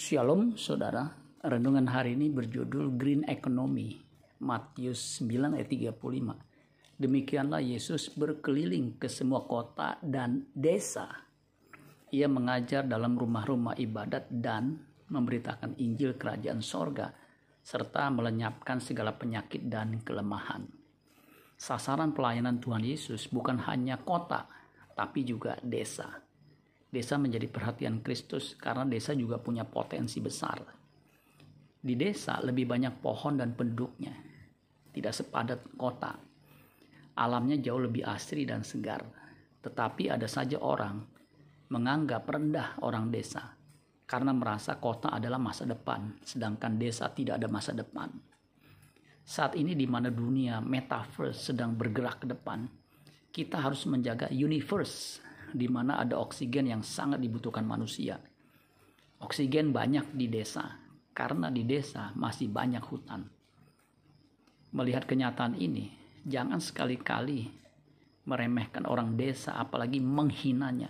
Shalom saudara, renungan hari ini berjudul Green Economy, Matius 9 ayat 35. Demikianlah Yesus berkeliling ke semua kota dan desa. Ia mengajar dalam rumah-rumah ibadat dan memberitakan Injil kerajaan sorga, serta melenyapkan segala penyakit dan kelemahan. Sasaran pelayanan Tuhan Yesus bukan hanya kota, tapi juga desa desa menjadi perhatian Kristus karena desa juga punya potensi besar. Di desa lebih banyak pohon dan penduduknya, tidak sepadat kota. Alamnya jauh lebih asri dan segar, tetapi ada saja orang menganggap rendah orang desa karena merasa kota adalah masa depan, sedangkan desa tidak ada masa depan. Saat ini di mana dunia metaverse sedang bergerak ke depan, kita harus menjaga universe di mana ada oksigen yang sangat dibutuhkan manusia. Oksigen banyak di desa karena di desa masih banyak hutan. Melihat kenyataan ini, jangan sekali-kali meremehkan orang desa apalagi menghinanya.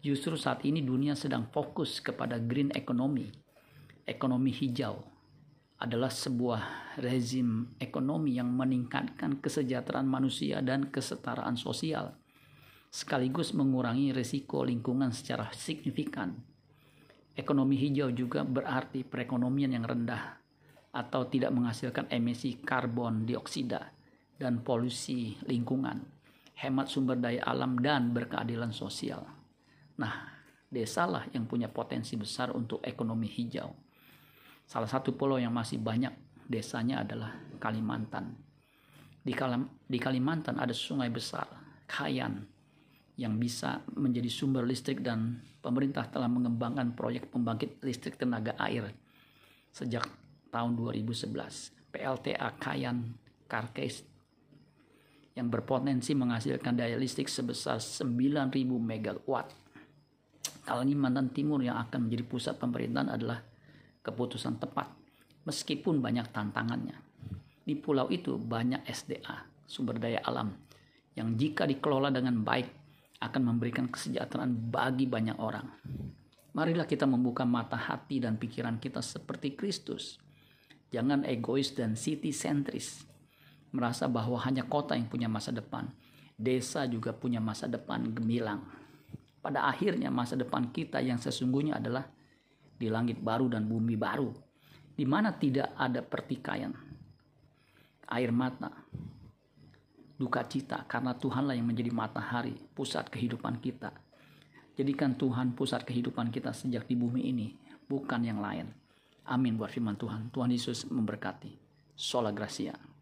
Justru saat ini dunia sedang fokus kepada green economy. Ekonomi hijau adalah sebuah rezim ekonomi yang meningkatkan kesejahteraan manusia dan kesetaraan sosial sekaligus mengurangi risiko lingkungan secara signifikan. Ekonomi hijau juga berarti perekonomian yang rendah atau tidak menghasilkan emisi karbon dioksida dan polusi lingkungan, hemat sumber daya alam dan berkeadilan sosial. Nah, desalah yang punya potensi besar untuk ekonomi hijau. Salah satu pulau yang masih banyak desanya adalah Kalimantan. Di, Kalimantan ada sungai besar, Kayan, yang bisa menjadi sumber listrik dan pemerintah telah mengembangkan proyek pembangkit listrik tenaga air sejak tahun 2011. PLTA Kayan Karkes yang berpotensi menghasilkan daya listrik sebesar 9.000 megawatt. Kalimantan Timur yang akan menjadi pusat pemerintahan adalah keputusan tepat meskipun banyak tantangannya. Di pulau itu banyak SDA, sumber daya alam, yang jika dikelola dengan baik akan memberikan kesejahteraan bagi banyak orang. Marilah kita membuka mata hati dan pikiran kita seperti Kristus. Jangan egois dan city sentris. Merasa bahwa hanya kota yang punya masa depan. Desa juga punya masa depan gemilang. Pada akhirnya masa depan kita yang sesungguhnya adalah di langit baru dan bumi baru. Di mana tidak ada pertikaian. Air mata, duka cita karena Tuhanlah yang menjadi matahari, pusat kehidupan kita. Jadikan Tuhan pusat kehidupan kita sejak di bumi ini, bukan yang lain. Amin buat firman Tuhan. Tuhan Yesus memberkati. Sola Gracia.